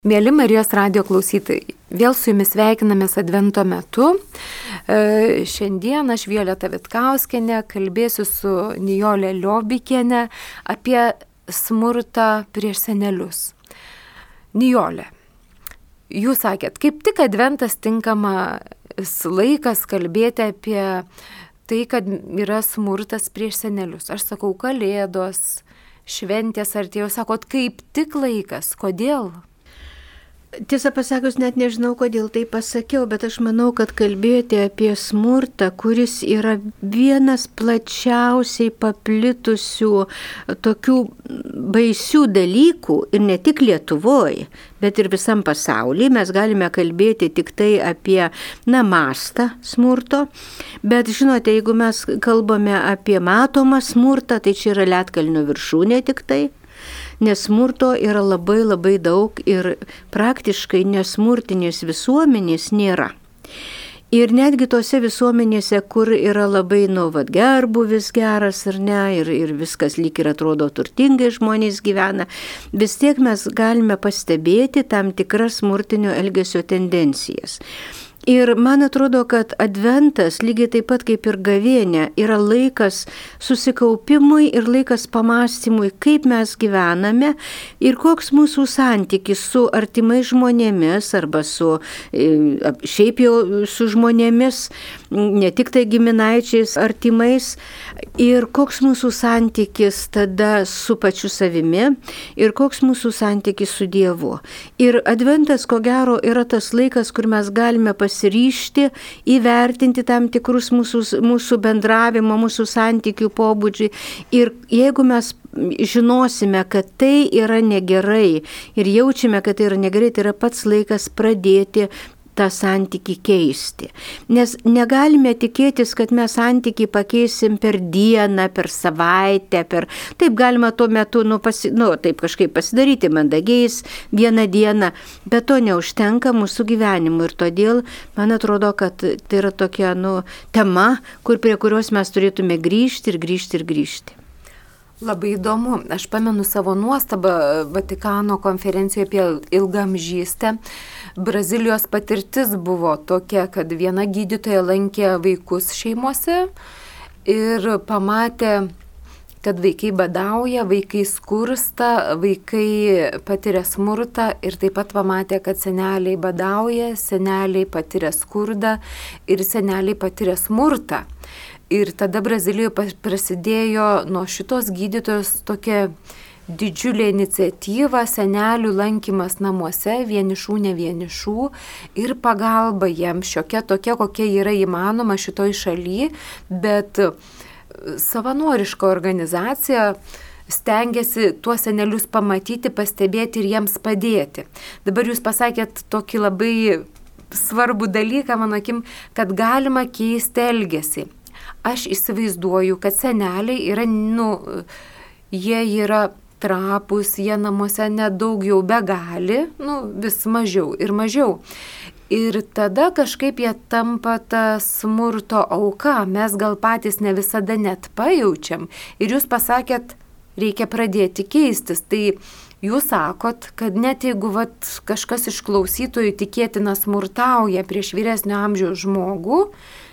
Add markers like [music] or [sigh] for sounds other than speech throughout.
Mėly Marijos radio klausytojai, vėl su jumis sveikinamės Advento metu. E, šiandien aš Violeta Vitkauskenė kalbėsiu su Nijolė Liobikienė apie smurtą prieš senelius. Nijolė, jūs sakėt, kaip tik Adventas tinkamas laikas kalbėti apie tai, kad yra smurtas prieš senelius. Aš sakau, kalėdos, šventės artėjo, sakot, kaip tik laikas, kodėl? Tiesą pasakius, net nežinau, kodėl tai pasakiau, bet aš manau, kad kalbėti apie smurtą, kuris yra vienas plačiausiai paplitusių tokių baisių dalykų ir ne tik Lietuvoje, bet ir visam pasaulyje, mes galime kalbėti tik tai apie, na, mastą smurto, bet žinote, jeigu mes kalbame apie matomą smurtą, tai čia yra Lietkalnio viršūnė tik tai nes smurto yra labai labai daug ir praktiškai nesmurtinės visuomenės nėra. Ir netgi tose visuomenėse, kur yra labai, nu, vad, gerbuvis geras ar ne, ir, ir viskas lyg ir atrodo turtingai žmonės gyvena, vis tiek mes galime pastebėti tam tikras smurtinio elgesio tendencijas. Ir man atrodo, kad adventas, lygiai taip pat kaip ir gavėnė, yra laikas susikaupimui ir laikas pamastymui, kaip mes gyvename ir koks mūsų santykis su artimais žmonėmis arba su e, šiaip jau su žmonėmis, ne tik tai giminaičiais, artimais, ir koks mūsų santykis tada su pačiu savimi ir koks mūsų santykis su Dievu. Ir adventas, ko gero, yra tas laikas, kur mes galime pasiryšti įvertinti tam tikrus mūsų, mūsų bendravimo, mūsų santykių pobūdžiai. Ir jeigu mes žinosime, kad tai yra negerai ir jaučiame, kad tai yra negerai, tai yra pats laikas pradėti tą santyki keisti. Nes negalime tikėtis, kad mes santyki pakeisim per dieną, per savaitę, per... Taip galima tuo metu, nu, pasi... nu taip kažkaip pasidaryti mandagiais vieną dieną, bet to neužtenka mūsų gyvenimui ir todėl man atrodo, kad tai yra tokia, nu, tema, kur prie kurios mes turėtume grįžti ir grįžti ir grįžti. Labai įdomu. Aš pamenu savo nuostabą Vatikano konferencijoje apie ilgamžystę. Brazilijos patirtis buvo tokia, kad viena gydytoja lankė vaikus šeimose ir pamatė, kad vaikai badauja, vaikai skursta, vaikai patiria smurtą ir taip pat pamatė, kad seneliai badauja, seneliai patiria skurdą ir seneliai patiria smurtą. Ir tada Brazilijoje prasidėjo nuo šitos gydytojos tokia didžiulė iniciatyva, senelių lankymas namuose, vienišų, ne vienišų ir pagalba jiems šiokia tokia, kokia yra įmanoma šitoj šaly, bet savanoriška organizacija stengiasi tuos senelius pamatyti, pastebėti ir jiems padėti. Dabar jūs pasakėt tokį labai svarbų dalyką, mano akim, kad galima keisti elgesį aš įsivaizduoju, kad seneliai yra, nu, jie yra trapus, jie namuose nedaug jau begali, nu, vis mažiau ir mažiau. Ir tada kažkaip jie tampa ta smurto auka, mes gal patys ne visada net pajaučiam. Ir jūs pasakėt, reikia pradėti keistis. Tai jūs sakot, kad net jeigu vat, kažkas iš klausytojų tikėtina smurtauja prieš vyresnio amžiaus žmogų,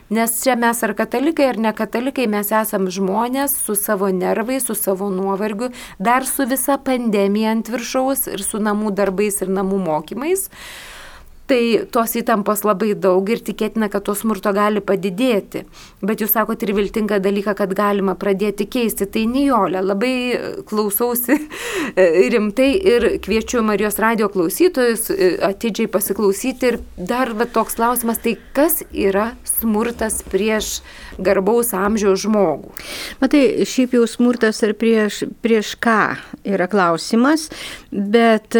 Nes čia mes ar katalikai, ar ne katalikai, mes esam žmonės su savo nervais, su savo nuovargiu, dar su visa pandemija ant viršaus ir su namų darbais ir namų mokymais. Tai tos įtampos labai daug ir tikėtina, kad to smurto gali padidėti. Bet jūs sakote ir viltingą dalyką, kad galima pradėti keisti. Tai Nijolė, labai klausausi rimtai ir kviečiu Marijos radio klausytojus e, atidžiai pasiklausyti. Ir dar va, toks klausimas, tai kas yra smurtas prieš garbaus amžiaus žmogų? Matai, šiaip jau smurtas ar prieš, prieš ką yra klausimas, bet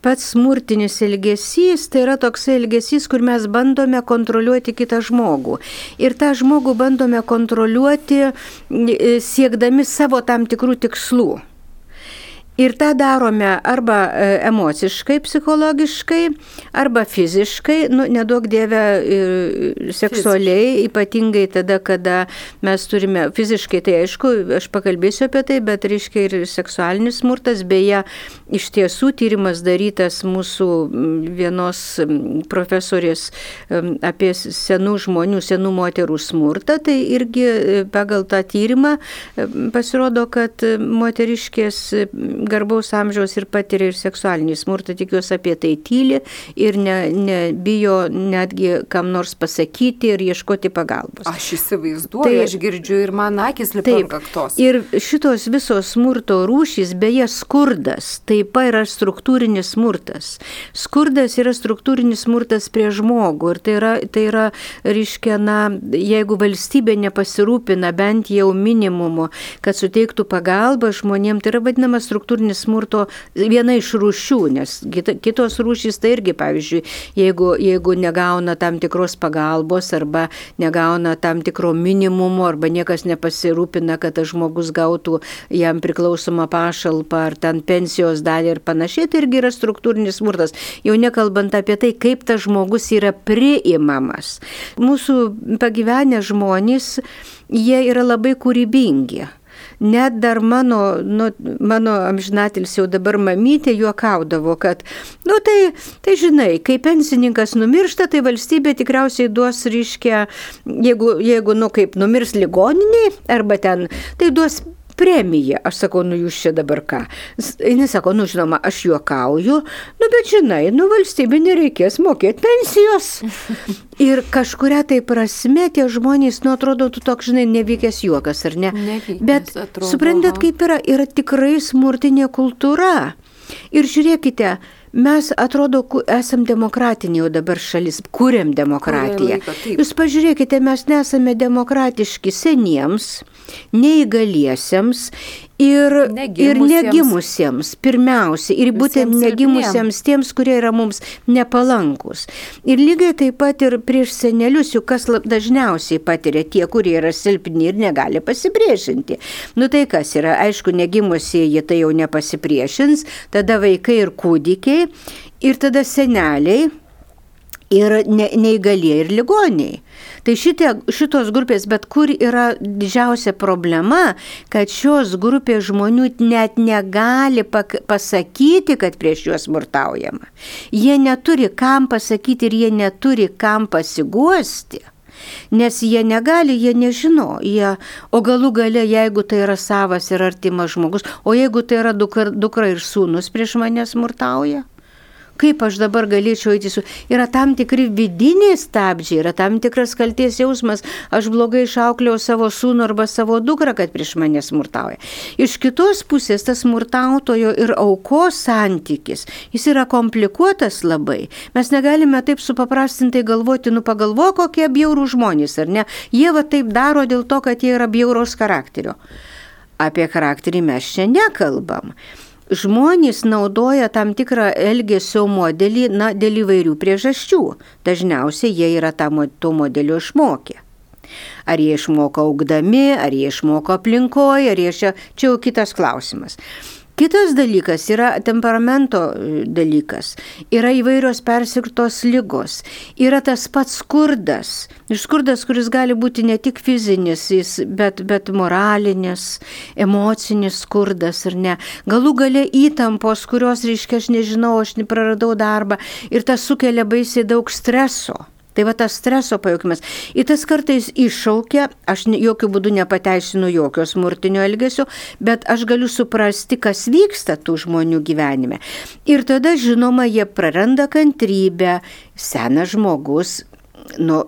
pats smurtinis elgesys tai yra toks elgesys, kur mes bandome kontroliuoti kitą žmogų. Ir tą žmogų bandome kontroliuoti siekdami savo tam tikrų tikslų. Ir tą darome arba e, emociškai, psichologiškai, arba fiziškai, nu, nedaug dievę seksualiai, Fiziškai. ypatingai tada, kada mes turime fiziškai, tai aišku, aš pakalbėsiu apie tai, bet reiškia ir seksualinis smurtas, beje, iš tiesų tyrimas darytas mūsų vienos profesorės apie senų žmonių, senų moterų smurtą, tai irgi e, pagal tą tyrimą pasirodo, kad moteriškės garbaus amžiaus ir patiria ir seksualinį smurtą, tikiuosi apie tai tyli ir nebijo ne netgi kam nors pasakyti ir ieškoti pagalbos. Aš įsivaizduoju, tai, aš girdžiu ir man akis lipa ant kaktos. Ir šitos visos smurto rūšys, beje, skurdas taip pat yra struktūrinis smurtas. Skurdas yra struktūrinis smurtas prie žmogų ir tai yra, tai yra reiškia, na, jeigu valstybė nepasirūpina bent jau minimumu, kad suteiktų pagalbą žmonėms, tai yra vadinamas struktūrinis struktūrinis smurto viena iš rūšių, nes kitos rūšys tai irgi, pavyzdžiui, jeigu, jeigu negauna tam tikros pagalbos arba negauna tam tikro minimumo arba niekas nepasirūpina, kad tas žmogus gautų jam priklausomą pašalpą ar ten pensijos dalį ir panašiai, tai irgi yra struktūrinis smurtas. Jau nekalbant apie tai, kaip tas žmogus yra priimamas. Mūsų pagyvenę žmonės, jie yra labai kūrybingi net dar mano, nu, mano amžinatilis jau dabar mamytė juokaudavo, kad, nu tai, tai žinai, kai pensininkas numiršta, tai valstybė tikriausiai duos, reiškia, jeigu, jeigu nu kaip numirs ligoniniai, arba ten, tai duos premiją. Aš sakau, nu jūs čia dabar ką? Jis sako, nu žinoma, aš juokauju, nu bet žinai, nu valstybė nereikės mokėti pensijos. [laughs] Ir kažkuria tai prasme tie žmonės, nu atrodo, tu toks, žinai, nevykęs juokas, ar ne? Nevykęs, bet atrodo, suprantat, kaip yra, yra tikrai smurtinė kultūra. Ir žiūrėkite, Mes atrodo, esam demokratinė jau dabar šalis, kūrėm demokratiją. Jūs pažiūrėkite, mes nesame demokratiški seniems, neįgaliesiems ir, negimusiems. ir negimusiems pirmiausia, ir būtent negimusiems tiems, kurie yra mums nepalankus. Ir lygiai taip pat ir prieš senelius, juk kas dažniausiai patiria tie, kurie yra silpni ir negali pasipriešinti. Nu tai kas yra, aišku, negimusieji tai jau nepasipriešins, tada vaikai ir kūdikiai, ir tada seneliai ir ne, neįgalieji ir ligoniai. Tai šitie, šitos grupės, bet kur yra didžiausia problema, kad šios grupės žmonių net negali pasakyti, kad prieš juos smurtaujama. Jie neturi kam pasakyti ir jie neturi kam pasiguosti. Nes jie negali, jie nežino, jie, o galų gale, jeigu tai yra savas ir artimas žmogus, o jeigu tai yra dukra, dukra ir sūnus prieš mane smurtauja, Kaip aš dabar galėčiau eiti su... Yra tam tikri vidiniai stabdžiai, yra tam tikras kalties jausmas, aš blogai išaukliau savo sūnų arba savo dukrą, kad prieš mane smurtauja. Iš kitos pusės tas smurtautojo ir aukos santykis, jis yra komplikuotas labai. Mes negalime taip supaprastintai galvoti, nu pagalvo, kokie bjaurų žmonės, ar ne? Jie va taip daro dėl to, kad jie yra bjauraus charakterio. Apie charakterį mes čia nekalbam žmonės naudoja tam tikrą elgesio modelį, na, dėl įvairių priežasčių. Dažniausiai jie yra tam, to modelio išmokę. Ar jie išmoko augdami, ar jie išmoko aplinkoje, ar jie čia, čia jau kitas klausimas. Kitas dalykas yra temperamento e, dalykas, yra įvairios persirtos lygos, yra tas pats skurdas. Ir skurdas, kuris gali būti ne tik fizinis, bet, bet moralinis, emocinis skurdas ar ne. Galų gale įtampos, kurios, reiškia, aš nežinau, aš nepraradau darbą ir tas sukelia baisiai daug streso. Tai va tas streso pajukimas. Ir tas kartais iššaukia, aš jokių būdų nepateisinu jokio smurtinio elgesio, bet aš galiu suprasti, kas vyksta tų žmonių gyvenime. Ir tada, žinoma, jie praranda kantrybę, senas žmogus, nu,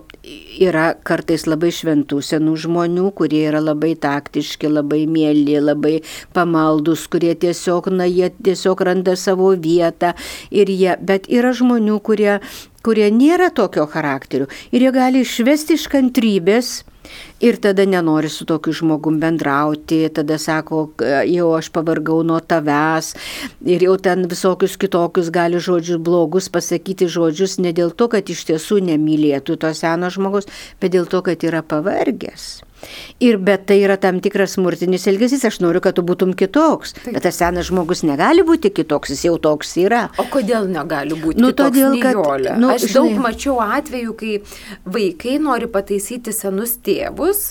yra kartais labai šventų senų žmonių, kurie yra labai taktiški, labai mėly, labai pamaldus, kurie tiesiog, na, jie tiesiog randa savo vietą. Ir jie, bet yra žmonių, kurie kurie nėra tokio charakterio ir jie gali išvesti iš kantrybės. Ir tada nenori su tokiu žmogum bendrauti, tada sako, jau aš pavargau nuo tavęs ir jau ten visokius kitokius gali žodžius blogus pasakyti žodžius ne dėl to, kad iš tiesų nemylėtų to seno žmogus, bet dėl to, kad yra pavargęs. Ir bet tai yra tam tikras smurtinis elgesys, aš noriu, kad tu būtum kitoks. Taip. Bet tas senas žmogus negali būti kitoks, jis jau toks yra. O kodėl negali būti nu, kitoks? Todėl, kad, nu, aš žinai, daug mačiau atvejų, kai vaikai nori pataisyti senus tėvus,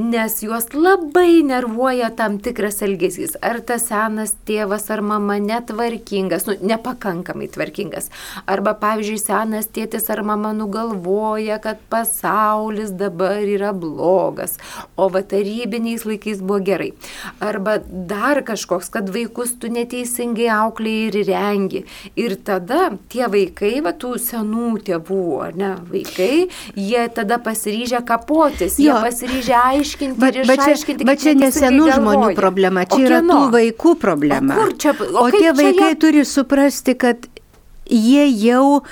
nes juos labai nervuoja tam tikras elgesys. Ar tas senas tėvas ar mama netvarkingas, nu, nepakankamai tvarkingas. Arba, pavyzdžiui, senas tėtis ar mama nugalvoja, kad pasaulis dabar yra blogas o va tarybiniais laikais buvo gerai. Arba dar kažkoks, kad vaikus tu neteisingai auklėjai ir rengi. Ir tada tie vaikai, va tų senų tėvų, ar ne, vaikai, jie tada pasiryžę kapotis, jie jo. pasiryžę aiškinti bet, ir išaiškinti. Bet čia ne senų žmonių problema, čia o yra kieno? tų vaikų problema. O, čia, o, o tie vaikai jie... turi suprasti, kad jie jau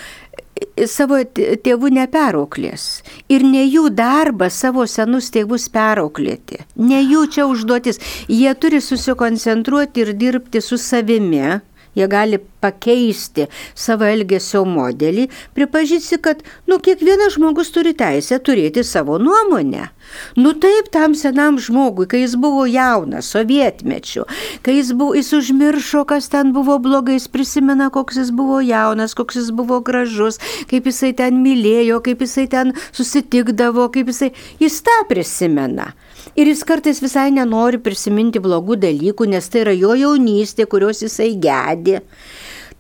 savo tėvų neperauklės. Ir ne jų darbas savo senus tėvus perauklėti. Ne jų čia užduotis. Jie turi susikoncentruoti ir dirbti su savimi jie gali pakeisti savo elgesio modelį, pripažįsti, kad, nu, kiekvienas žmogus turi teisę turėti savo nuomonę. Nu taip, tam senam žmogui, kai jis buvo jaunas, sovietmečiu, kai jis, buvo, jis užmiršo, kas ten buvo blogai, jis prisimena, koks jis buvo jaunas, koks jis buvo gražus, kaip jisai ten mylėjo, kaip jisai ten susitikdavo, kaip jisai, jis tą prisimena. Ir jis kartais visai nenori prisiminti blogų dalykų, nes tai yra jo jaunystė, kurios jisai gedi.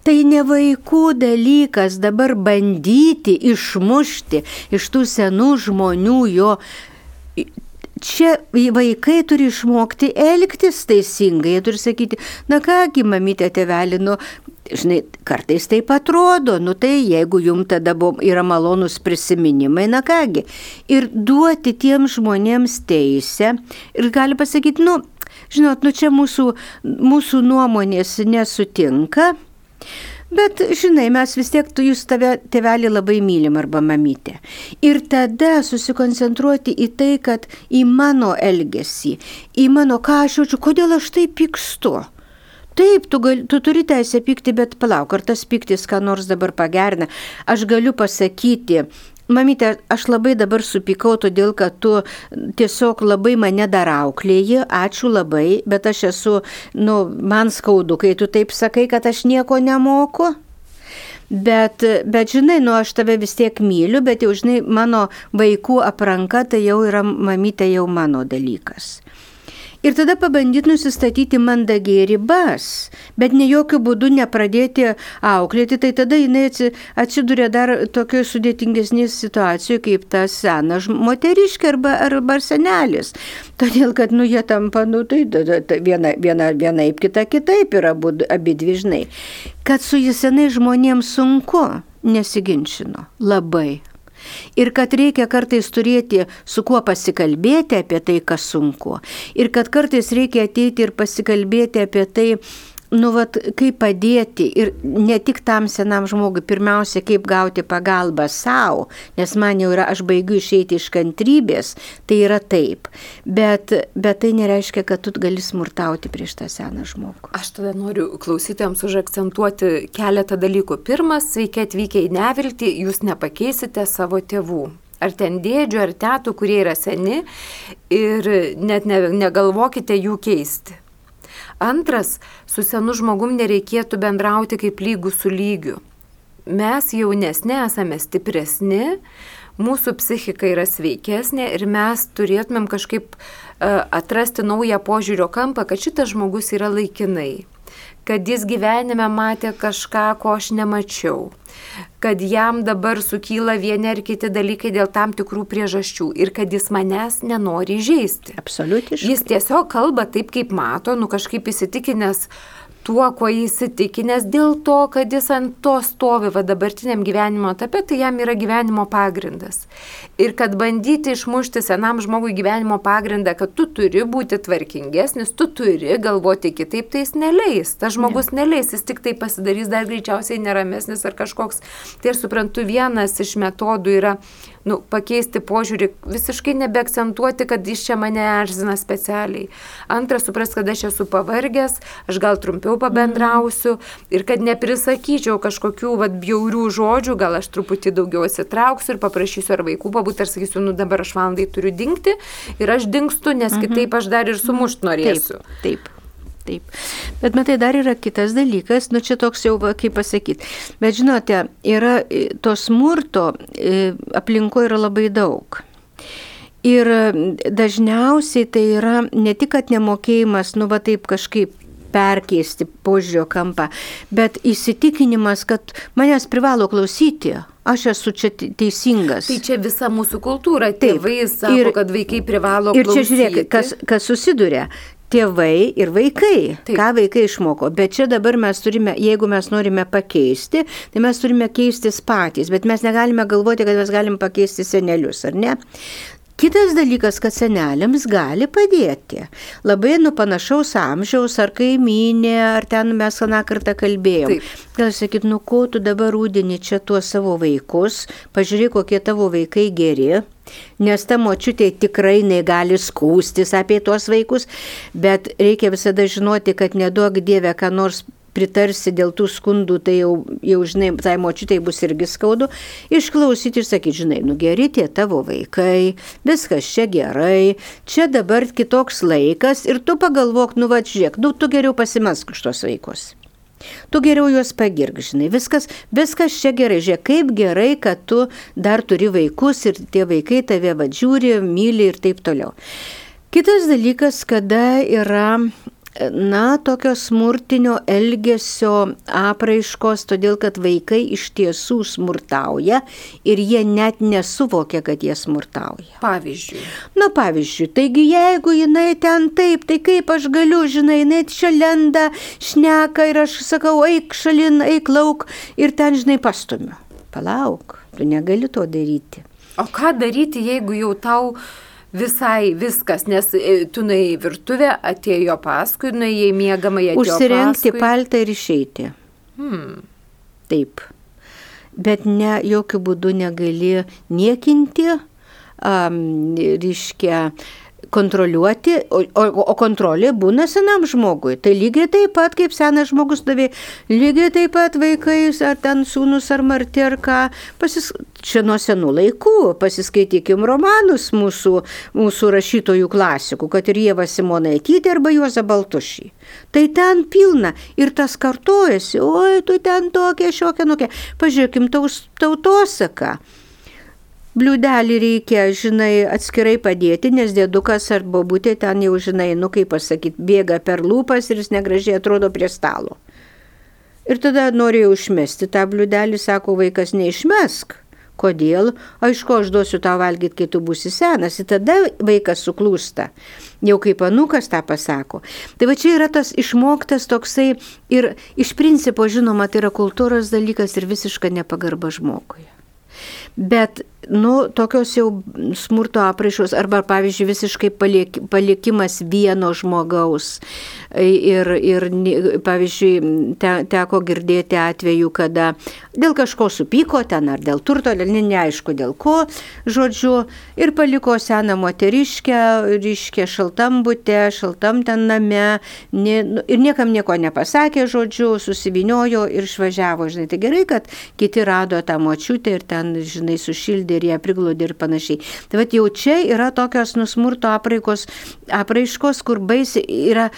Tai ne vaikų dalykas dabar bandyti išmušti iš tų senų žmonių jo čia vaikai turi išmokti elgtis teisingai, jie turi sakyti, na kągi, mamytė tėvelį, nu, žinai, kartais taip atrodo, nu tai jeigu jums tada buvo, yra malonus prisiminimai, na kągi, ir duoti tiem žmonėms teisę ir gali pasakyti, nu, žinot, nu čia mūsų, mūsų nuomonės nesutinka. Bet, žinai, mes vis tiek, tu jūs tave tėvelį labai mylim arba mamytė. Ir tada susikoncentruoti į tai, kad į mano elgesį, į mano ką aš jaučiu, kodėl aš taip pykstu. Taip, tu, gal, tu turi teisę pykti, bet palauk, ar tas pyktis ką nors dabar pagerina. Aš galiu pasakyti, Mamytė, aš labai dabar supykau, todėl kad tu tiesiog labai mane dar auklėjai, ačiū labai, bet aš esu, nu, man skaudu, kai tu taip sakai, kad aš nieko nemoku. Bet, bet žinai, nu aš tave vis tiek myliu, bet jau žinai, mano vaikų apranka tai jau yra mamytė jau mano dalykas. Ir tada pabandyti nusistatyti mandagiai ribas, bet ne jokių būdų nepradėti auklėti, tai tada jinai atsiduria dar tokioje sudėtingesnėje situacijoje kaip tas senas moteriškė arba, arba senelis. Todėl, kad nu jie tampa, nu tai viena, viena, vienaip, kita kitaip yra abi dvi žinai. Kad su jais senai žmonėms sunku, nesiginčino. Labai, Ir kad reikia kartais turėti su kuo pasikalbėti apie tai, kas sunku. Ir kad kartais reikia ateiti ir pasikalbėti apie tai, nu, vat, kaip padėti ir ne tik tam senam žmogui, pirmiausia, kaip gauti pagalbą savo, nes man jau yra, aš baigiu išeiti iš kantrybės, tai yra taip. Bet, bet tai nereiškia, kad tu gali smurtauti prieš tą seną žmogų. Aš tada noriu klausytėms užakcentuoti keletą dalykų. Pirmas, sveiki atvykę į neviltį, jūs nepakeisite savo tėvų ar ten dėdžių, ar tėtų, kurie yra seni ir net ne, negalvokite jų keisti. Antras, su senu žmogum nereikėtų bendrauti kaip lygų su lygiu. Mes jaunesni esame stipresni, mūsų psichika yra sveikesnė ir mes turėtumėm kažkaip uh, atrasti naują požiūrio kampą, kad šitas žmogus yra laikinai, kad jis gyvenime matė kažką, ko aš nemačiau, kad jam dabar sukyla vieni ar kiti dalykai dėl tam tikrų priežasčių ir kad jis manęs nenori žaisti. Absoliutiškai. Jis tiesiog kalba taip, kaip mato, nu kažkaip įsitikinęs, tuo, kuo jis įtikinęs, dėl to, kad jis ant to stovi va dabartiniam gyvenimo etape, tai jam yra gyvenimo pagrindas. Ir kad bandyti išmušti senam žmogui gyvenimo pagrindą, kad tu turi būti tvarkingesnis, tu turi galvoti kitaip, tai jis neleis. Tas žmogus ne. neleis, jis tik tai pasidarys dar greičiausiai neramesnis ar kažkoks. Tai aš suprantu, vienas iš metodų yra nu, pakeisti požiūrį, visiškai nebeakcentuoti, kad jis čia mane erzina specialiai. Antra, supras, kad aš esu pavargęs, aš gal trumpiau pabendrausiu ir kad neprisakyčiau kažkokių vat, bjaurių žodžių, gal aš truputį daugiau atsitrauksiu ir paprašysiu ar vaikų pabūti, ar sakysiu, nu dabar aš valandai turiu dingti ir aš dingstu, nes mhm. kitaip aš dar ir sumušt norėsiu. Taip. taip. Taip. Bet matai, dar yra kitas dalykas, nu čia toks jau, kaip pasakyti. Bet žinote, yra to smurto e, aplinkoje yra labai daug. Ir dažniausiai tai yra ne tik, kad nemokėjimas, nu va taip kažkaip perkeisti požiūrio kampą, bet įsitikinimas, kad manęs privalo klausyti. Aš esu čia teisingas. Tai čia visa mūsų kultūra. Tėvai sako, ir, kad vaikai privalo ir klausyti. Ir čia žiūrėk, kas, kas susiduria tėvai ir vaikai, Taip. ką vaikai išmoko. Bet čia dabar mes turime, jeigu mes norime pakeisti, tai mes turime keistis patys, bet mes negalime galvoti, kad mes galim pakeisti senelius, ar ne? Kitas dalykas, kad senelėms gali padėti. Labai nu panašaus amžiaus, ar kaiminė, ar ten mes aną kartą kalbėjome. Gal sakyt, nu ko tu dabar rūdini čia tuos savo vaikus, pažiūrėk, kokie tavo vaikai geri. Nes ta močiutė tikrai negali skūstis apie tuos vaikus, bet reikia visada žinoti, kad neduok Dievę, ką nors pritarsi dėl tų skundų, tai jau, jau žinai, tai močiutai bus irgi skaudu, išklausyti ir sakyti, žinai, nu geri tie tavo vaikai, viskas čia gerai, čia dabar kitoks laikas ir tu pagalvok, nu va, žiūrėk, nu tu geriau pasimesk už tos vaikus. Tu geriau juos pagirk, žinai, viskas, viskas čia gerai, žiūrėk, kaip gerai, kad tu dar turi vaikus ir tie vaikai tave vadžiūri, myli ir taip toliau. Kitas dalykas, kada yra na, tokio smurtinio elgesio apraiškos, todėl kad vaikai iš tiesų smurtauja ir jie net nesuvokia, kad jie smurtauja. Pavyzdžiui. Na, pavyzdžiui, taigi jeigu jinai ten taip, tai kaip aš galiu, žinai, jinai čia lenda, šneka ir aš sakau, eik šalin, eik lauk ir ten, žinai, pastumiu. Palauk, tu negali to daryti. O ką daryti, jeigu jau tau visai viskas, nes e, tu nuėjai virtuvę, atėjo paskui, nuėjai mėgamai, atėjo Užsirengti paskui. paltą ir išeiti. Hmm. Taip. Bet ne, jokių būdų negali niekinti, um, reiškia, kontroliuoti, o, o, o kontrolė būna senam žmogui. Tai lygiai taip pat, kaip senas žmogus davė, lygiai taip pat vaikais, ar ten sūnus, ar marti, ar ką, pasis, čia nuo senų laikų, pasiskaitykim romanus mūsų, mūsų rašytojų klasikų, kad ir Jėva Simonaitytė arba Juoza Baltušį. Tai ten pilna ir tas kartojasi, oi, tu ten tokia, šiokia, nokia. Pažiūrėkim, tautosaka. Bliūdelį reikia, žinai, atskirai padėti, nes dėdukas ar bobutė ten jau, žinai, nu kaip pasakyti, bėga per lūpas ir jis negražiai atrodo prie stalo. Ir tada norėjau išmesti tą bliūdelį, sako vaikas, neišmesk. Kodėl? Aišku, aš duosiu tau valgyti, kai tu būsi senas. Ir tada vaikas suklūsta. Jau kaip anukas tą pasako. Tai va čia yra tas išmoktas toksai ir iš principo, žinoma, tai yra kultūros dalykas ir visiška nepagarba žmogui. Bet nu, tokios jau smurto apraiškos arba, pavyzdžiui, visiškai paliek, palikimas vieno žmogaus. Ir, ir pavyzdžiui, te, teko girdėti atveju, kada dėl kažko supyko ten ar dėl turto, ne, neaišku dėl ko, žodžiu, ir paliko seną moteriškę, ryškę šaltam būte, šaltam ten name, ne, nu, ir niekam nieko nepasakė, žodžiu, susiviniojo ir išvažiavo. Žinai, tai gerai, kad kiti rado tą močiutę ir ten, žinai, sušildė paguldė ir ją prigludė ir panašiai. Tai vad jau čia yra tokios nusmurto apraikos, apraiškos, kur baisi yra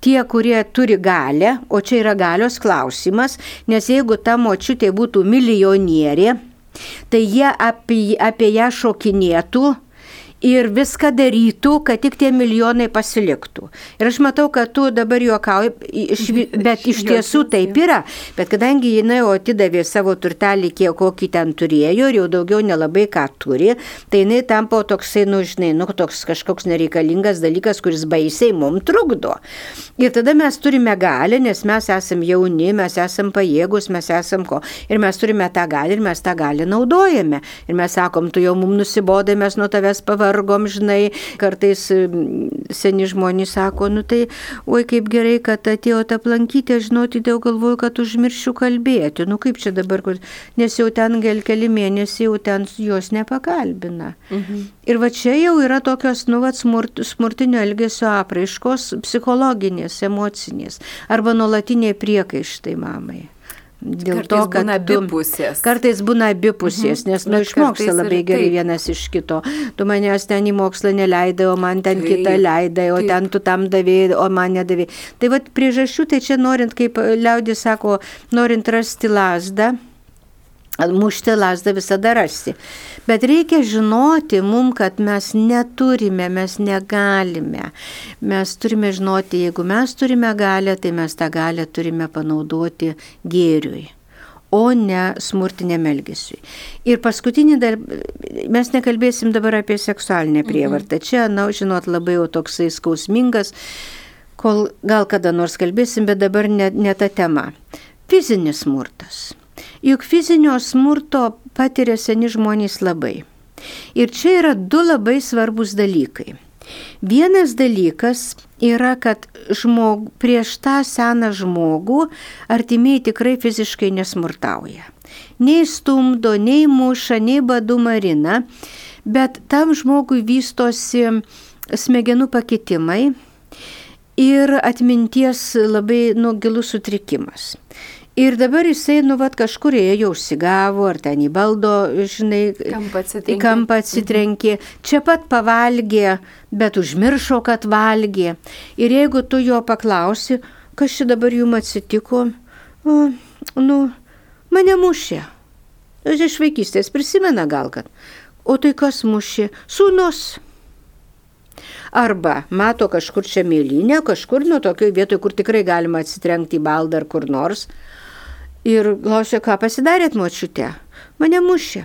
tie, kurie turi galę, o čia yra galios klausimas, nes jeigu ta močiutė būtų milijonierė, tai jie apie, apie ją šokinėtų ir viską darytų, kad tik tie milijonai pasiliktų. Ir aš matau, kad tu dabar juokauji, [laughs] bet iš tiesų taip yra. Bet kadangi jinai jau atidavė savo turtelį, kiek kokį ten turėjo ir jau daugiau nelabai ką turi, tai jinai tampa toksai, nu žinai, nu toks kažkoks nereikalingas dalykas, kuris baisiai mums trukdo. Ir tada mes turime galę, nes mes esame jauni, mes esame pajėgus, mes esame ko. Ir mes turime tą galę ir mes tą galę naudojame. Ir mes sakom, tu jau mums nusibodai, mes nuo tavęs pavargome vargom, žinai, kartais seni žmonės sako, nu tai, oi kaip gerai, kad atėjote aplankyti, aš žinoti, dėl galvoju, kad užmiršiu kalbėti. Nu kaip čia dabar, nes jau ten gal keli mėnesiai, jau ten jos nepakalbina. Mhm. Ir va čia jau yra tokios, nu, va, smurt, smurtinio elgesio apraiškos, psichologinės, emocinės arba nuolatiniai priekaištai mamai. Dėl kartais to, kad būna abipusės. Kartais būna abipusės, mhm. nes nu, išmoksta labai gerai vienas iš kito. Tu manęs ten į mokslą neleidai, o man ten taip, kitą leidai, o taip. ten tu tam davėjai, o man nedavėjai. Tai vad priežasčių, tai čia norint, kaip liaudis sako, norint rasti lasdą, Mušti lasdą visada rasti. Bet reikia žinoti mum, kad mes neturime, mes negalime. Mes turime žinoti, jeigu mes turime galę, tai mes tą galę turime panaudoti gėriui o ne smurtiniam elgesiui. Ir paskutinį dar, mes nekalbėsim dabar apie seksualinę mhm. prievartą. Čia, na, žinot, labai jau toksai skausmingas, kol gal kada nors kalbėsim, bet dabar ne, ne ta tema. Fizinis smurtas. Juk fizinio smurto patiria seni žmonės labai. Ir čia yra du labai svarbus dalykai. Vienas dalykas yra, kad žmog, prieš tą seną žmogų artimiai tikrai fiziškai nesmurtauja. Nei stumdo, nei muša, nei badu marina, bet tam žmogui vystosi smegenų pakitimai ir atminties labai nu, gilus sutrikimas. Ir dabar jisai, nu, vat kažkur ėjo, užsigavo, ar ten į baldo, žinai, į kampą atsitrenkė, čia pat pavalgė, bet užmiršo, kad valgė. Ir jeigu tu jo paklausi, kas čia dabar jum atsitiko, nu, mane mušė. Iš vaikystės prisimena gal, kad. O tai kas mušė? Sūnus. Arba mato kažkur čia mėlynę, kažkur nuo tokio vietoje, kur tikrai galima atsitrenkti į baldą ar kur nors. Ir klausia, ką pasidarėt močiute? Mane mušė.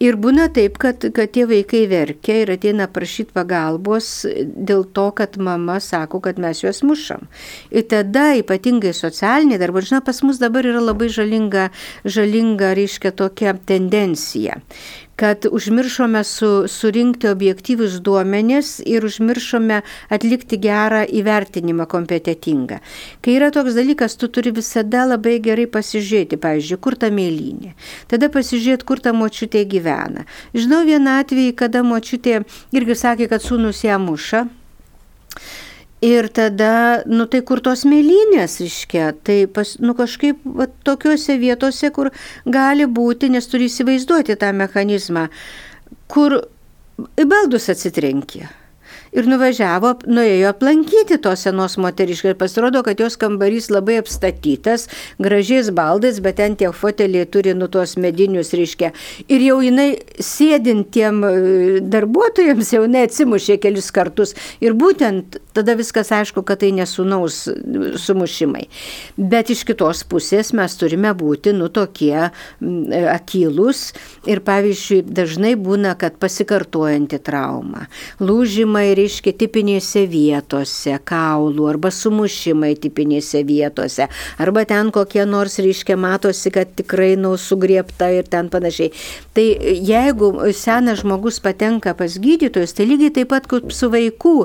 Ir būna taip, kad, kad tie vaikai verkia ir ateina prašyti pagalbos dėl to, kad mama sako, kad mes juos mušam. Ir tada ypatingai socialiniai darbai, žinoma, pas mus dabar yra labai žalinga, žalinga reiškia tokia tendencija, kad užmiršome su, surinkti objektyvius duomenis ir užmiršome atlikti gerą įvertinimą kompetitingą. Kai yra toks dalykas, tu turi visada labai gerai pasižiūrėti, pavyzdžiui, kur ta mėlynė. Tada pasižiūrėti, kur ta močiutė gyvena. Žinau vieną atvejį, kada močiutė irgi sakė, kad sūnus ją muša. Ir tada, nu tai kur tos mėlynės iškia, tai pas, nu kažkaip va, tokiuose vietose, kur gali būti, nes turi įsivaizduoti tą mechanizmą, kur į baldus atsitrenkė ir nuvažiavo, nuėjo aplankyti tos senos moteriškai ir pasirodo, kad jos kambarys labai apstatytas, gražiais baldais, bet ten tie foteliai turi nu tuos medinius reiškia. Ir jau jinai sėdint tiem e, darbuotojams jau neatsimušė kelis kartus. Ir būtent tada viskas aišku, kad tai nesunaus sumušimai. Bet iš kitos pusės mes turime būti nu tokie akylus ir pavyzdžiui dažnai būna, kad pasikartojanti trauma, lūžimai reiškia tipinėse vietose, kaulų arba sumušimai tipinėse vietose, arba ten kokie nors, reiškia, matosi, kad tikrai nau sugriepta ir ten panašiai. Tai jeigu senas žmogus patenka pas gydytojus, tai lygiai taip pat kaip su vaikų,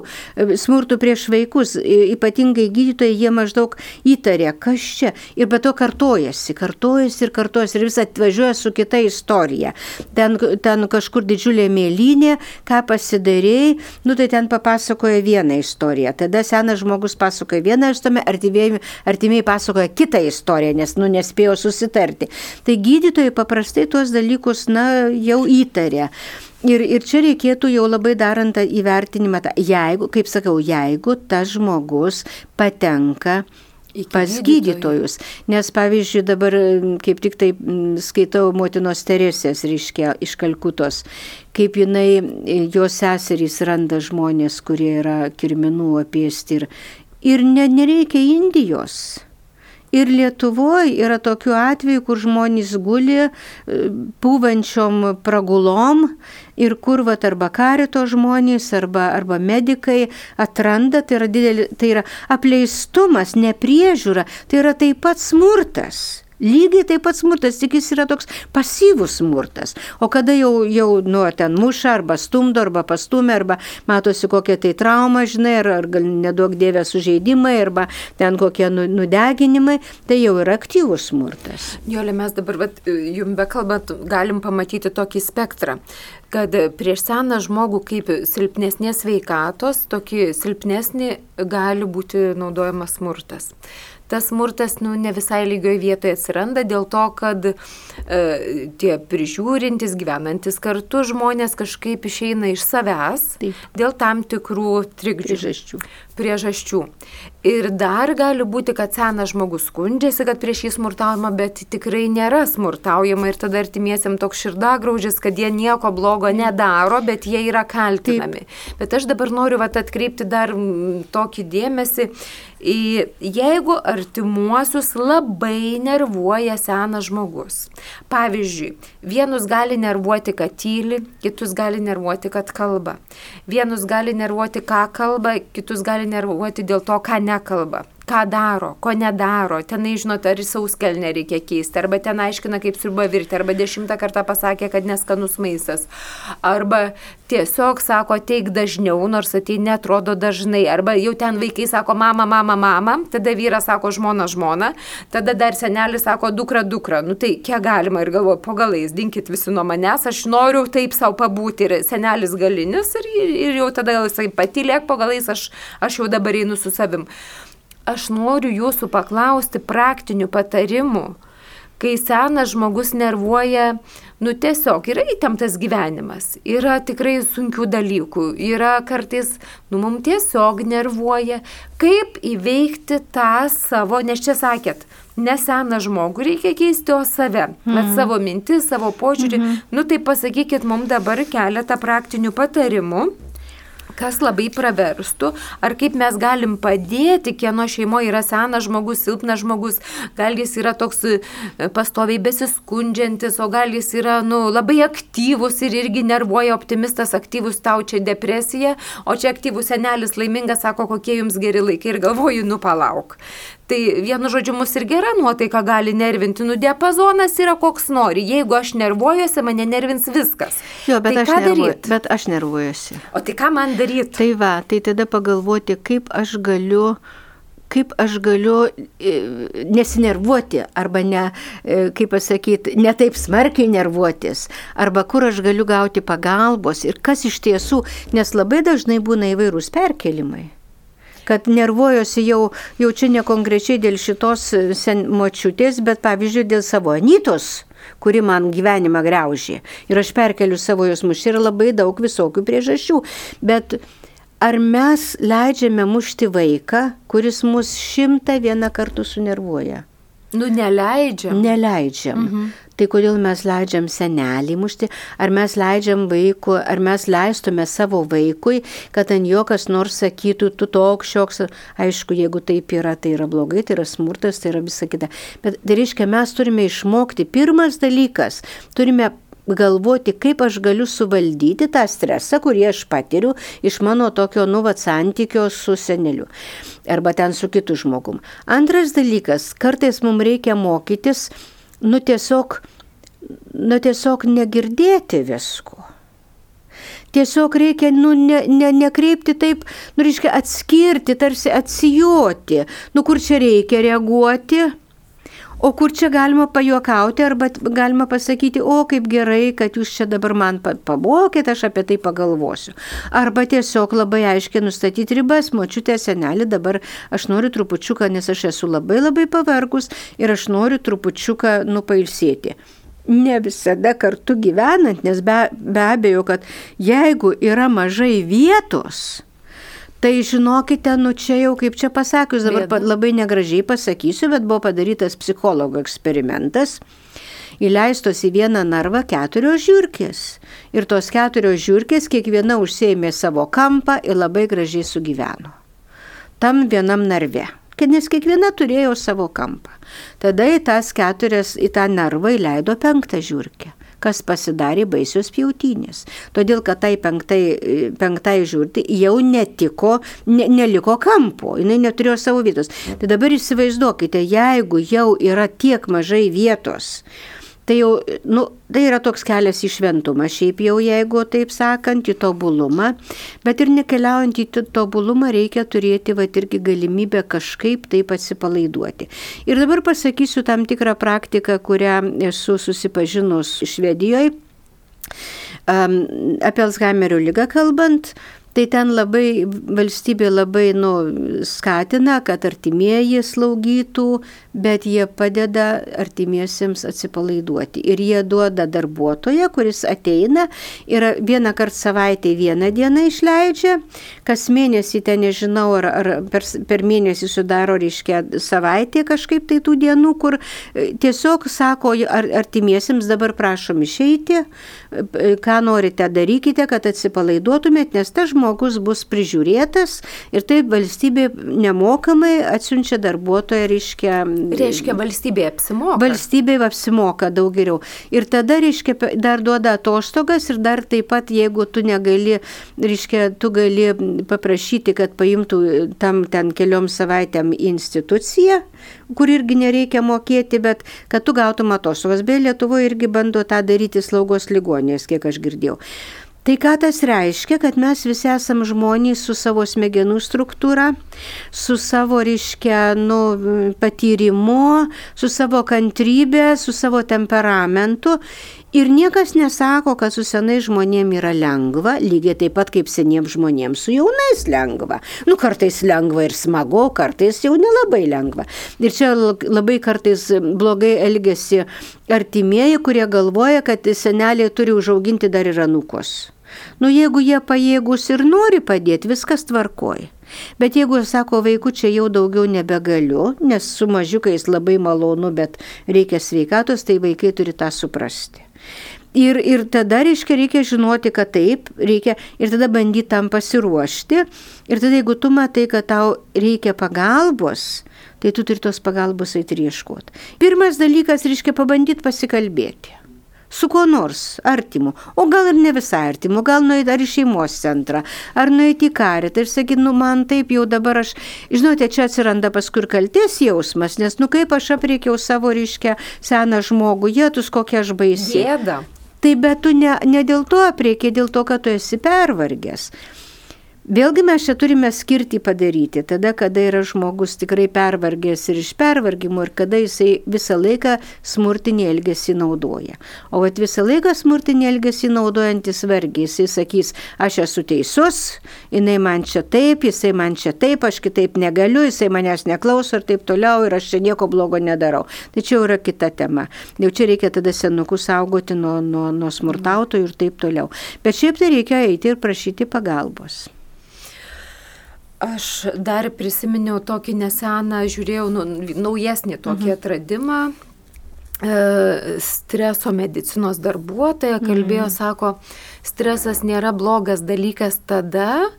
smurtų prieš vaikus, ypatingai gydytojai, jie maždaug įtarė, kas čia. Ir be to kartojasi, kartojasi ir kartojasi ir vis atvažiuoja su kita istorija. Ten, ten kažkur didžiulė mėlynė, ką pasidarėjai, nu tai ten papasakoja vieną istoriją, tada senas žmogus pasakoja vieną istoriją, artimieji, artimieji pasakoja kitą istoriją, nes, nu, nespėjo susitarti. Tai gydytojai paprastai tuos dalykus, na, jau įtarė. Ir, ir čia reikėtų jau labai darant įvertinimą, jeigu, kaip sakau, jeigu tas žmogus patenka pas gydytojus. Nes pavyzdžiui, dabar kaip tik tai skaitau motinos Teresės, reiškia, iš Kalkutos, kaip jinai, jos seserys randa žmonės, kurie yra kirminų apiesti ir, ir ne, nereikia Indijos. Ir Lietuvoje yra tokių atvejų, kur žmonės guli e, pūvančiom pragulom ir kur vat arba karito žmonės, arba, arba medikai atranda, tai yra, didelį, tai yra apleistumas, nepriežiūra, tai yra taip pat smurtas. Lygiai taip pat smurtas, tik jis yra toks pasyvus smurtas. O kada jau, jau nu, ten muša arba stumdo, arba pastumė, arba matosi kokia tai trauma, žinai, ar, ar gal nedaug dievė sužeidimai, arba ten kokie nu, nudeginimai, tai jau yra aktyvus smurtas. Jolė, mes dabar, vat, jums bekalbant, galim pamatyti tokį spektrą kad prieš seną žmogų kaip silpnesnės veikatos, tokį silpnesnį gali būti naudojamas smurtas tas smurtas nu, ne visai lygioj vietoje atsiranda dėl to, kad e, tie prižiūrintis, gyvenantis kartu žmonės kažkaip išeina iš savęs Taip. dėl tam tikrų trikdžių. Priežasčių. Priežasčių. Ir dar gali būti, kad senas žmogus skundžiasi, kad prieš jį smurtaujama, bet tikrai nėra smurtaujama ir tada artimiesiam toks širdagraužis, kad jie nieko blogo nedaro, bet jie yra kaltinami. Taip. Bet aš dabar noriu vat, atkreipti dar tokį dėmesį, į, jeigu artimuosius labai nervuoja senas žmogus. Pavyzdžiui, vienus gali nervuoti, kad tyli, kitus gali nervuoti, kad kalba. Vienus gali nervuoti, ką kalba, kitus gali nervuoti dėl to, ką ne nekalba ką daro, ko nedaro, tenai, žinot, ar sauskelnę reikia keisti, arba ten aiškina, kaip sriuba virti, arba dešimtą kartą pasakė, kad neskanus maistas, arba tiesiog sako, teik dažniau, nors atei netrodo dažnai, arba jau ten vaikai sako, mama, mama, mama, tada vyras sako, žmona, žmona, tada dar senelis sako, dukra, dukra, nu tai kiek galima? Ir galvoju, po galais, dinkit visi nuo manęs, aš noriu taip savo pabūti. Ir senelis galinis ir, ir jau tada jisai patylėk po galais, aš, aš jau dabar einu su savim aš noriu jūsų paklausti praktinių patarimų, kai senas žmogus nervuoja, nu tiesiog yra įtemptas gyvenimas, yra tikrai sunkių dalykų, yra kartais, nu mums tiesiog nervuoja, kaip įveikti tą savo, nes čia sakėt, ne seną žmogų reikia keisti, o save, mm. bet savo mintis, savo požiūrį. Mm -hmm. Nu tai pasakykit mums dabar keletą praktinių patarimų kas labai praverstų, ar kaip mes galim padėti, kieno šeimoje yra senas žmogus, silpnas žmogus, gal jis yra toks e, pastoviai besiskundžiantis, o gal jis yra nu, labai aktyvus ir irgi nervuoja optimistas, aktyvus tau čia depresija, o čia aktyvus senelis laimingas sako, kokie jums geri laikai ir galvoju, nu palauk. Tai vienu žodžiu, mus ir gera nuotaika gali nervinti, nu diapazonas yra koks nori. Jeigu aš nervuojuosi, mane nervins viskas. Jo, bet, tai aš, nervu, bet aš nervuojuosi. O tai ką man daryti? Tai va, tai tada pagalvoti, kaip aš galiu kaip aš galiu e, nesinervuoti arba ne, e, kaip pasakyti, ne taip smarkiai nervuotis, arba kur aš galiu gauti pagalbos ir kas iš tiesų, nes labai dažnai būna įvairūs perkelimai kad nervuojosi jau, jau čia ne konkrečiai dėl šitos sen močiutės, bet pavyzdžiui dėl savo anytos kuri man gyvenimą greužė. Ir aš perkeliu savo jausmus. Yra labai daug visokių priežasčių. Bet ar mes leidžiame mušti vaiką, kuris mus šimtą vieną kartų sunervuoja? Nu, neleidžiam. Neleidžiam. Mhm. Tai kodėl mes leidžiam senelį mušti, ar mes leidžiam vaikui, ar mes leistume savo vaikui, kad ant jo kas nors sakytų, tu toks šioks, aišku, jeigu taip yra, tai yra blogai, tai yra smurtas, tai yra visa kita. Bet tai reiškia, mes turime išmokti, pirmas dalykas, turime galvoti, kaip aš galiu suvaldyti tą stresą, kurį aš patiriu iš mano tokio nuvat santykio su seneliu arba ten su kitu žmogum. Antras dalykas, kartais mums reikia mokytis, nu tiesiog, nu tiesiog negirdėti visko. Tiesiog reikia, nu, ne, ne, nekreipti taip, nu, reiškia, atskirti, tarsi atsijoti, nu, kur čia reikia reaguoti, O kur čia galima pajuokauti arba galima pasakyti, o kaip gerai, kad jūs čia dabar man pamokėte, aš apie tai pagalvosiu. Arba tiesiog labai aiškiai nustatyti ribas, močiutė, senelį, dabar aš noriu trupučiuką, nes aš esu labai labai pavargus ir aš noriu trupučiuką nupailsėti ne visada kartu gyvenant, nes be, be abejo, kad jeigu yra mažai vietos, Tai žinokite, nu čia jau kaip čia pasakius, dabar Bėda. labai negražiai pasakysiu, bet buvo padarytas psichologo eksperimentas. Įleistos į vieną narvą keturios žiūrkės. Ir tos keturios žiūrkės kiekviena užsėmė savo kampą ir labai gražiai sugyveno. Tam vienam narve. Nes kiekviena turėjo savo kampą. Tada į tas keturias, į tą narvą įleido penktą žiūrkę kas pasidarė baisios pjautynės. Todėl, kad tai penktai, penktai žiūrti jau netiko, ne, neliko kampo, jinai neturėjo savo vietos. Tai dabar įsivaizduokite, jeigu jau yra tiek mažai vietos, Tai jau, nu, tai yra toks kelias į šventumą, šiaip jau jeigu taip sakant, į tobulumą, bet ir nekeliaujant į tobulumą reikia turėti va irgi galimybę kažkaip taip atsipalaiduoti. Ir dabar pasakysiu tam tikrą praktiką, kurią esu susipažinus Švedijoje. Um, apie Alzheimerio lygą kalbant, Tai ten labai valstybė labai nu, skatina, kad artimieji slaugytų, bet jie padeda artimiesiems atsipalaiduoti. Ir jie duoda darbuotoją, kuris ateina ir vieną kartą savaitę vieną dieną išleidžia, kas mėnesį ten nežinau, ar, ar per, per mėnesį sudaro, reiškia, savaitė kažkaip tai tų dienų, kur e, tiesiog sako ar, artimiesiems dabar prašom išeiti, e, ką norite darykite, kad atsipalaiduotumėt, nes tas žmogus žmogus bus prižiūrėtas ir taip valstybė nemokamai atsiunčia darbuotoją, reiškia. Reiškia, valstybė apsimoka. Valstybė apsimoka daug geriau. Ir tada, reiškia, dar duoda atostogas ir dar taip pat, jeigu tu negali, reiškia, tu gali paprašyti, kad paimtų tam ten keliom savaitėm instituciją, kur irgi nereikia mokėti, bet kad tu gautum atostogas. Beje, Lietuvoje irgi bando tą daryti slaugos ligonės, kiek aš girdėjau. Tai ką tas reiškia, kad mes visi esame žmonės su savo smegenų struktūra, su savo, reiškia, nu, patyrimu, su savo kantrybė, su savo temperamentu. Ir niekas nesako, kad su senai žmonėm yra lengva, lygiai taip pat kaip seniems žmonėms su jaunais lengva. Nu, kartais lengva ir smagu, kartais jau nelabai lengva. Ir čia labai kartais blogai elgesi artimieji, kurie galvoja, kad seneliai turi užauginti dar ir anukus. Nu, jeigu jie pajėgus ir nori padėti, viskas tvarkoja. Bet jeigu, sako, vaikų čia jau daugiau nebegaliu, nes su mažiukais labai malonu, bet reikia sveikatos, tai vaikai turi tą suprasti. Ir, ir tada, reiškia, reikia žinoti, kad taip, reikia ir tada bandyti tam pasiruošti. Ir tada, jeigu tu matai, kad tau reikia pagalbos, tai tu turi tos pagalbos eiti ieškoti. Pirmas dalykas, reiškia, pabandyti pasikalbėti su kuo nors artimu, o gal ir ne visai artimu, gal nueiti ar į šeimos centrą, ar nueiti į karitą ir sakyti, nu man taip jau dabar aš, žinote, čia atsiranda paskui ir kalties jausmas, nes nu kaip aš apriekiau savo ryškę seną žmogų, jėtus kokia aš baisi. Gėda. Tai bet tu ne, ne dėl to apriekiai, dėl to, kad tu esi pervargęs. Vėlgi mes čia turime skirti padaryti, tada, kada yra žmogus tikrai pervargęs ir iš pervargimo ir kada jisai visą laiką smurtinį elgesį naudoja. O at visą laiką smurtinį elgesį naudojantis vargiai, jisai sakys, aš esu teisus, jinai man čia taip, jisai man čia taip, aš kitaip negaliu, jisai manęs neklauso ir taip toliau ir aš čia nieko blogo nedarau. Tačiau yra kita tema. Jau čia reikia tada senukus saugoti nuo, nuo, nuo smurtautojų ir taip toliau. Bet šiaip tai reikia eiti ir prašyti pagalbos. Aš dar prisiminiau tokį neseną, žiūrėjau nu, naujesnį tokį mhm. atradimą. E, streso medicinos darbuotoja kalbėjo, mhm. sako, stresas nėra blogas dalykas tada,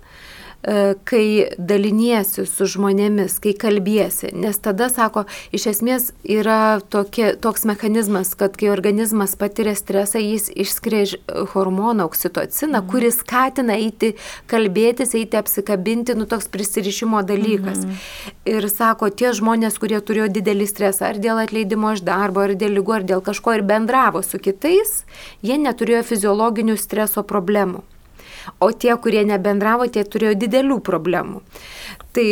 kai daliniesi su žmonėmis, kai kalbėsi. Nes tada, sako, iš esmės yra tokie, toks mechanizmas, kad kai organizmas patiria stresą, jis išskria hormoną oksitociną, mhm. kuris skatina eiti kalbėtis, eiti apsikabinti, nu toks prisirišimo dalykas. Mhm. Ir sako, tie žmonės, kurie turėjo didelį stresą, ar dėl atleidimo iš darbo, ar dėl lygų, ar dėl kažko ir bendravo su kitais, jie neturėjo fiziologinių streso problemų o tie, kurie nebendravo, tie turėjo didelių problemų. Tai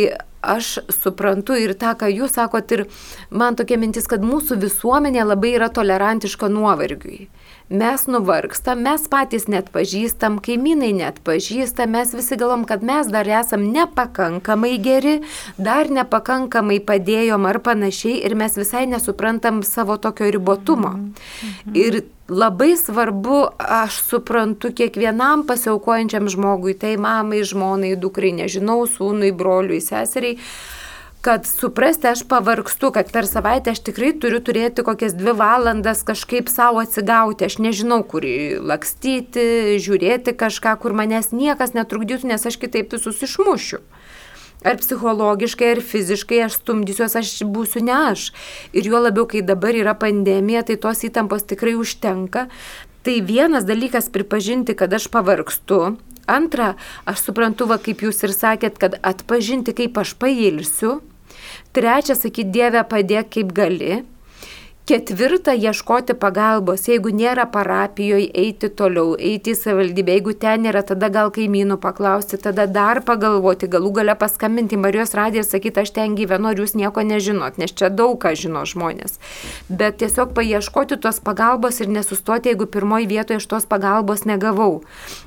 aš suprantu ir tą, ką jūs sakot, ir man tokia mintis, kad mūsų visuomenė labai yra tolerantiška nuovargiui mes nuvargstam, mes patys net pažįstam, kaimynai net pažįstam, mes visi galvom, kad mes dar esam nepakankamai geri, dar nepakankamai padėjom ar panašiai ir mes visai nesuprantam savo tokio ribotumo. Mhm. Ir labai svarbu, aš suprantu, kiekvienam pasiaukojančiam žmogui, tai mamai, žmonai, dukrai, nežinau, sūnui, broliui, seseriai, kad suprasti, aš pavargstu, kad per savaitę aš tikrai turiu turėti kokias dvi valandas kažkaip savo atsigauti. Aš nežinau, kur lakstyti, žiūrėti kažką, kur manęs niekas netrukdytų, nes aš kitaip visus išmušiu. Ar psichologiškai, ar fiziškai aš stumdysiuos, aš būsiu ne aš. Ir juo labiau, kai dabar yra pandemija, tai tos įtampos tikrai užtenka. Tai vienas dalykas pripažinti, kad aš pavargstu. Antra, aš suprantu, va, kaip jūs ir sakėt, kad atpažinti, kaip aš pailsiu. Trečia, sakyti, Dieve, padėk kaip gali. Ketvirta, ieškoti pagalbos. Jeigu nėra parapijoje, eiti toliau, eiti į savivaldybę. Jeigu ten nėra, tada gal kaimynų paklausti, tada dar pagalvoti, galų gale paskambinti Marijos radiją ir sakyti, aš ten gyvenu, ar jūs nieko nežinot, nes čia daug ką žino žmonės. Bet tiesiog paieškoti tos pagalbos ir nesustoti, jeigu pirmoji vietoje aš tos pagalbos negavau.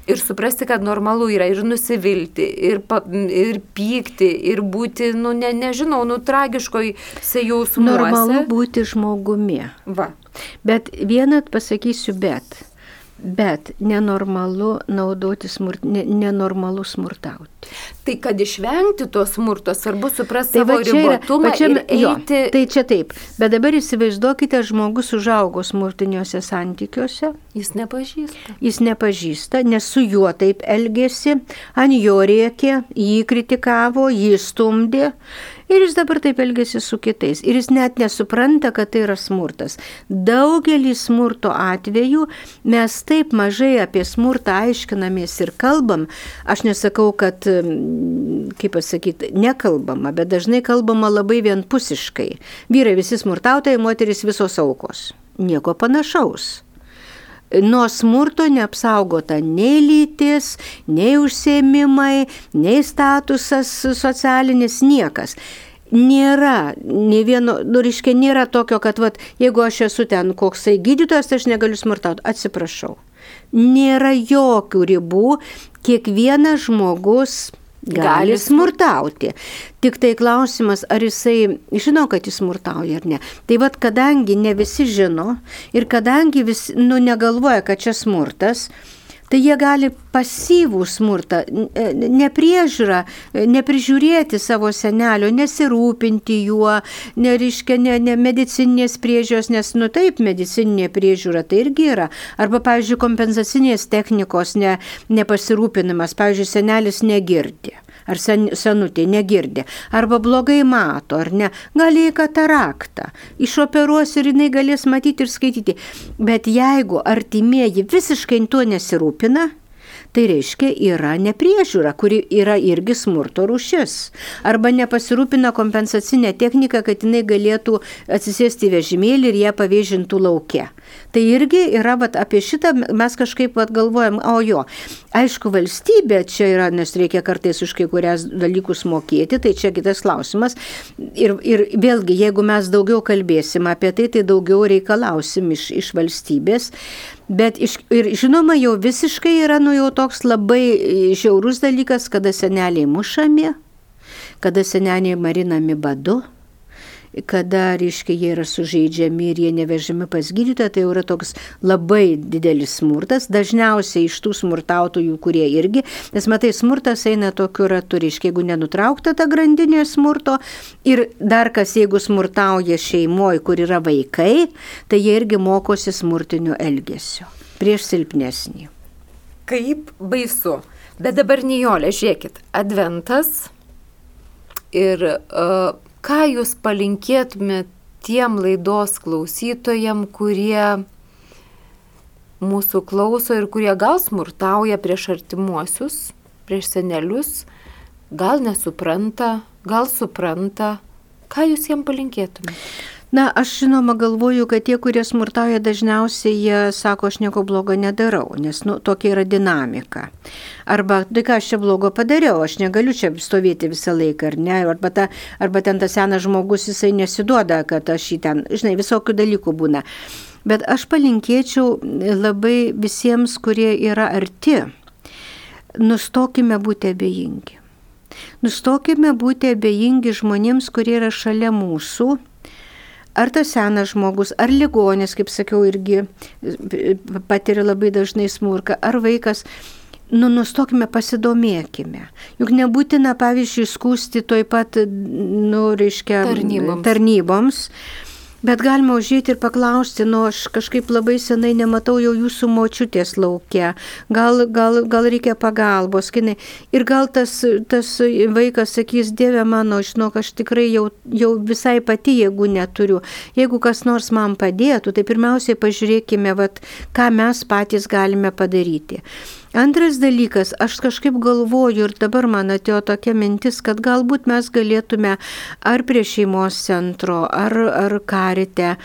Ir suprasti, kad normalu yra ir nusivilti, ir, pa, ir pykti, ir būti, nu, ne, nežinau, nu, tragiškoj sejausmuose. Normalu būti žmogumi namie. Va. Bet vieną pasakysiu bet. Bet nenormalu naudoti smurt, ne, nenormalu smurtauti. Tai kad išvengti to smurto, svarbu suprasti tai savo ribotumą pačiam, ir eiti. Jo, tai čia taip. Bet dabar įsivaizduokite, žmogus užaugo smurtiniuose santykiuose. Jis nepažįsta. Jis nepažįsta, nes su juo taip elgėsi, ant jo rėkė, jį kritikavo, jį stumdė. Ir jis dabar taip elgesi su kitais. Ir jis net nesupranta, kad tai yra smurtas. Daugelį smurto atvejų mes taip mažai apie smurtą aiškinamės ir kalbam. Aš nesakau, kad, kaip pasakyti, nekalbama, bet dažnai kalbama labai vienpusiškai. Vyrai visi smurtautojai, moteris visos aukos. Nieko panašaus. Nuo smurto neapsaugota nei lytis, nei užsiemimai, nei statusas socialinis, niekas. Nėra, ne vieno, nu, reiškia, nėra tokio, kad, vat, jeigu aš esu ten koksai gydytojas, tai aš negaliu smurtauti, atsiprašau. Nėra jokių ribų, kiekvienas žmogus gali smurtauti. Tik tai klausimas, ar jisai žino, kad jis smurtauja ar ne. Tai vad, kadangi ne visi žino ir kadangi visi, nu, negalvoja, kad čia smurtas, tai jie gali pasyvų smurtą, e, nepriežiūrą, e, neprižiūrėti savo senelio, nesirūpinti juo, neriškia ne, ne medicininės priežiūros, nes, nu taip, medicininė priežiūra tai irgi yra. Arba, pavyzdžiui, kompensacinės technikos ne, nepasirūpinimas, pavyzdžiui, senelis negirdi ar sen, senutė negirdi, arba blogai mato, ar ne, gali į kataraktą, išoperuos ir jinai galės matyti ir skaityti. Bet jeigu artimieji visiškai tuo nesirūpina, tai reiškia yra nepriežiūra, kuri yra irgi smurto rušis. Arba nepasirūpina kompensacinė technika, kad jinai galėtų atsisėsti vežimėlį ir ją pavėžintų laukia. Tai irgi yra, vat, apie šitą mes kažkaip vat, galvojam, o jo, aišku, valstybė čia yra, nes reikia kartais už kai kurias dalykus mokėti, tai čia kitas klausimas. Ir, ir vėlgi, jeigu mes daugiau kalbėsim apie tai, tai daugiau reikalausim iš, iš valstybės. Bet iš, ir žinoma, jau visiškai yra nu jau toks labai žiaurus dalykas, kada seneliai mušami, kada seneliai marinami badu kada, reiškia, jie yra sužeidžiami ir jie nevežami pas gydytoją, tai jau yra toks labai didelis smurtas, dažniausiai iš tų smurtautojų, kurie irgi, nes matai, smurtas eina tokiu ratu, reiškia, jeigu nenutraukta ta grandinė smurto ir dar kas, jeigu smurtauja šeimoje, kur yra vaikai, tai jie irgi mokosi smurtinio elgesio prieš silpnesnį. Kaip baisu. Bet dabar Nijolė, žiūrėkit, adventas ir uh, ką jūs palinkėtumėt tiem laidos klausytojam, kurie mūsų klauso ir kurie gal smurtauja prieš artimuosius, prieš senelius, gal nesupranta, gal supranta, ką jūs jiem palinkėtumėte? Na, aš žinoma galvoju, kad tie, kurie smurtauja, dažniausiai jie sako, aš nieko blogo nedarau, nes nu, tokia yra dinamika. Arba, tai ką aš čia blogo padariau, aš negaliu čia stovėti visą laiką, ar ne, arba, ta, arba ten tas senas žmogus, jisai nesiduoda, kad aš jį ten, žinai, visokių dalykų būna. Bet aš palinkėčiau labai visiems, kurie yra arti, nustokime būti abejingi. Nustokime būti abejingi žmonėms, kurie yra šalia mūsų ar tas senas žmogus, ar ligonis, kaip sakiau, irgi e, patiria labai dažnai smurką, ar vaikas. Nu, nustokime, pasidomėkime. Juk nebūtina, pavyzdžiui, skūsti toj pat, nu, reiškia, tarnyboms. tarnyboms Bet galima užėti ir paklausti, nu aš kažkaip labai senai nematau jau jūsų močiutės laukia, gal, gal, gal reikia pagalbos, kinai. Ir gal tas, tas vaikas sakys, Dieve mano, žinok, aš tikrai jau, jau visai pati jėgų neturiu. Jeigu kas nors man padėtų, tai pirmiausiai pažiūrėkime, vat, ką mes patys galime padaryti. Antras dalykas, aš kažkaip galvoju ir dabar man atėjo tokia mintis, kad galbūt mes galėtume ar prie šeimos centro, ar, ar karite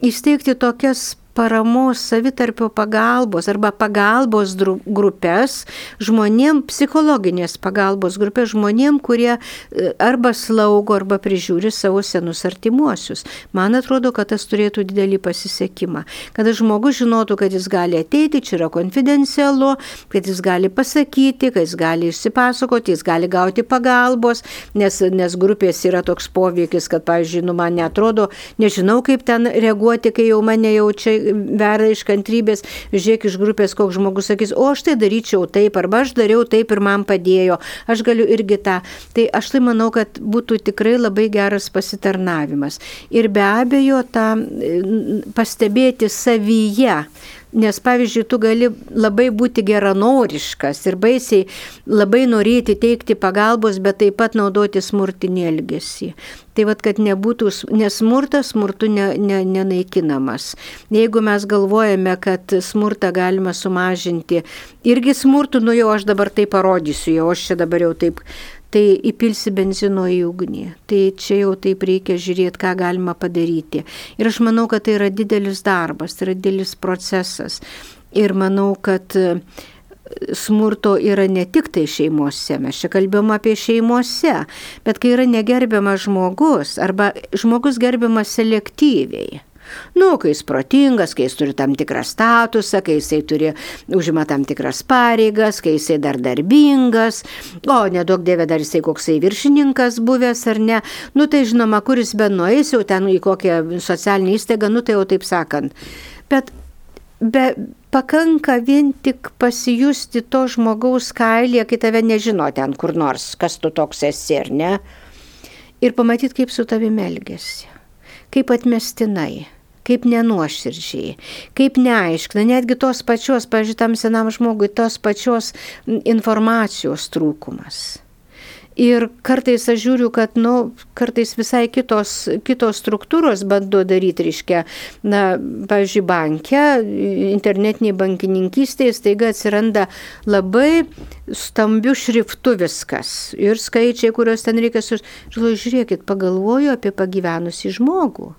įsteigti tokias paramos savitarpio pagalbos arba pagalbos grupės žmonėm, psichologinės pagalbos grupės žmonėm, kurie e, arba slaugo, arba prižiūri savo senus artimuosius. Man atrodo, kad tas turėtų didelį pasisekimą. Kad žmogus žinotų, kad jis gali ateiti, čia yra konfidencialu, kad jis gali pasakyti, kad jis gali išsipasakoti, jis gali gauti pagalbos, nes, nes grupės yra toks poveikis, kad, pavyzdžiui, nu, man netrodo, nežinau, kaip ten reaguoti, kai jau mane jaučia verda iš kantrybės, žiūrėk iš grupės, koks žmogus sakys, o aš tai daryčiau taip, arba aš dariau taip ir man padėjo, aš galiu irgi tą. Tai aš tai manau, kad būtų tikrai labai geras pasitarnavimas. Ir be abejo, tą pastebėti savyje Nes pavyzdžiui, tu gali labai būti geranoriškas ir baisiai labai norėti teikti pagalbos, bet taip pat naudoti smurtinį elgesį. Tai vad, kad nebūtų, nes smurtas smurtu ne, ne, nenaikinamas. Jeigu mes galvojame, kad smurtą galima sumažinti, irgi smurtų, nu jau aš dabar tai parodysiu, jau aš čia dabar jau taip tai įpilsi benzino į ugnį. Tai čia jau taip reikia žiūrėti, ką galima padaryti. Ir aš manau, kad tai yra didelis darbas, tai yra didelis procesas. Ir manau, kad e, smurto yra ne tik tai šeimose, mes čia kalbėjom apie šeimose, bet kai yra negerbiamas žmogus arba žmogus gerbiamas selektyviai Nu, kai jis protingas, kai jis turi tam tikrą statusą, kai jisai turi, užima tam tikras pareigas, kai jisai dar darbingas, o nedaug dievė dar jisai koksai viršininkas buvęs ar ne, nu tai žinoma, kuris be nueis jau ten į kokią socialinį įstaigą, nu tai jau taip sakant. Bet be, pakanka vien tik pasijusti to žmogaus kailį, kai tave nežino ten kur nors, kas tu toks esi ar ne, ir pamatyti, kaip su tavimi elgesi, kaip atmestinai kaip nenuoširdžiai, kaip neaiškina, netgi tos pačios, pažiūrėtam senam žmogui, tos pačios informacijos trūkumas. Ir kartais aš žiūriu, kad, nu, kartais visai kitos, kitos struktūros bando daryti, reiškia, na, pavyzdžiui, banke, internetiniai bankininkystėje staiga atsiranda labai stambių šriftų viskas. Ir skaičiai, kuriuos ten reikia, žiūrėkit, pagalvoju apie pagyvenusi žmogų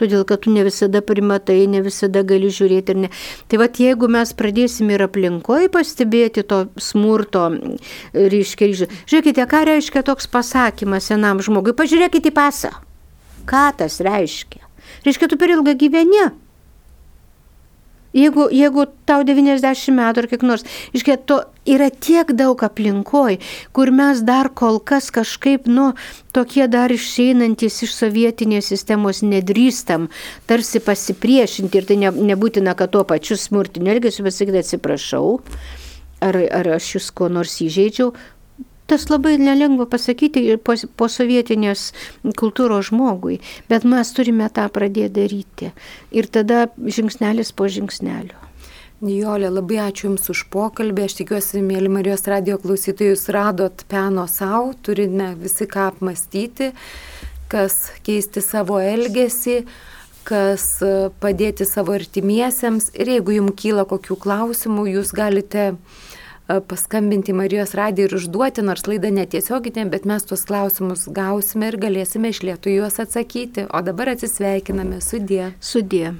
todėl kad tu ne visada primatai, ne visada gali žiūrėti ir ne. Tai vad jeigu mes pradėsime ir aplinkoje pastebėti to smurto, ryškiai, žiūrėkite, ką reiškia toks pasakymas senam žmogui, pažiūrėkite į pasą. Ką tas reiškia? Reiškia, tu per ilgą gyveni. Jeigu, jeigu tau 90 metų ar kiek nors, iškia, to yra tiek daug aplinkoj, kur mes dar kol kas kažkaip, nu, tokie dar išeinantis iš sovietinės sistemos nedrįstam, tarsi pasipriešinti ir tai ne, nebūtina, kad tuo pačiu smurtiniu elgesiu pasakyti atsiprašau, ar, ar aš jūs ko nors įžeidžiau, Tas labai nelengva pasakyti po, po sovietinės kultūros žmogui, bet mes turime tą pradėti daryti. Ir tada žingsnelis po žingsnelio. Nijolė, labai ačiū Jums už pokalbį. Aš tikiuosi, mėly Marijos radio klausytojus, radot peno savo, turime visi ką apmastyti, kas keisti savo elgesį, kas padėti savo artimiesiems. Ir jeigu Jums kyla kokių klausimų, Jūs galite paskambinti Marijos radiją ir užduoti, nors laida netiesioginė, bet mes tuos klausimus gausime ir galėsime iš lietų juos atsakyti. O dabar atsisveikiname su Die. Su Die.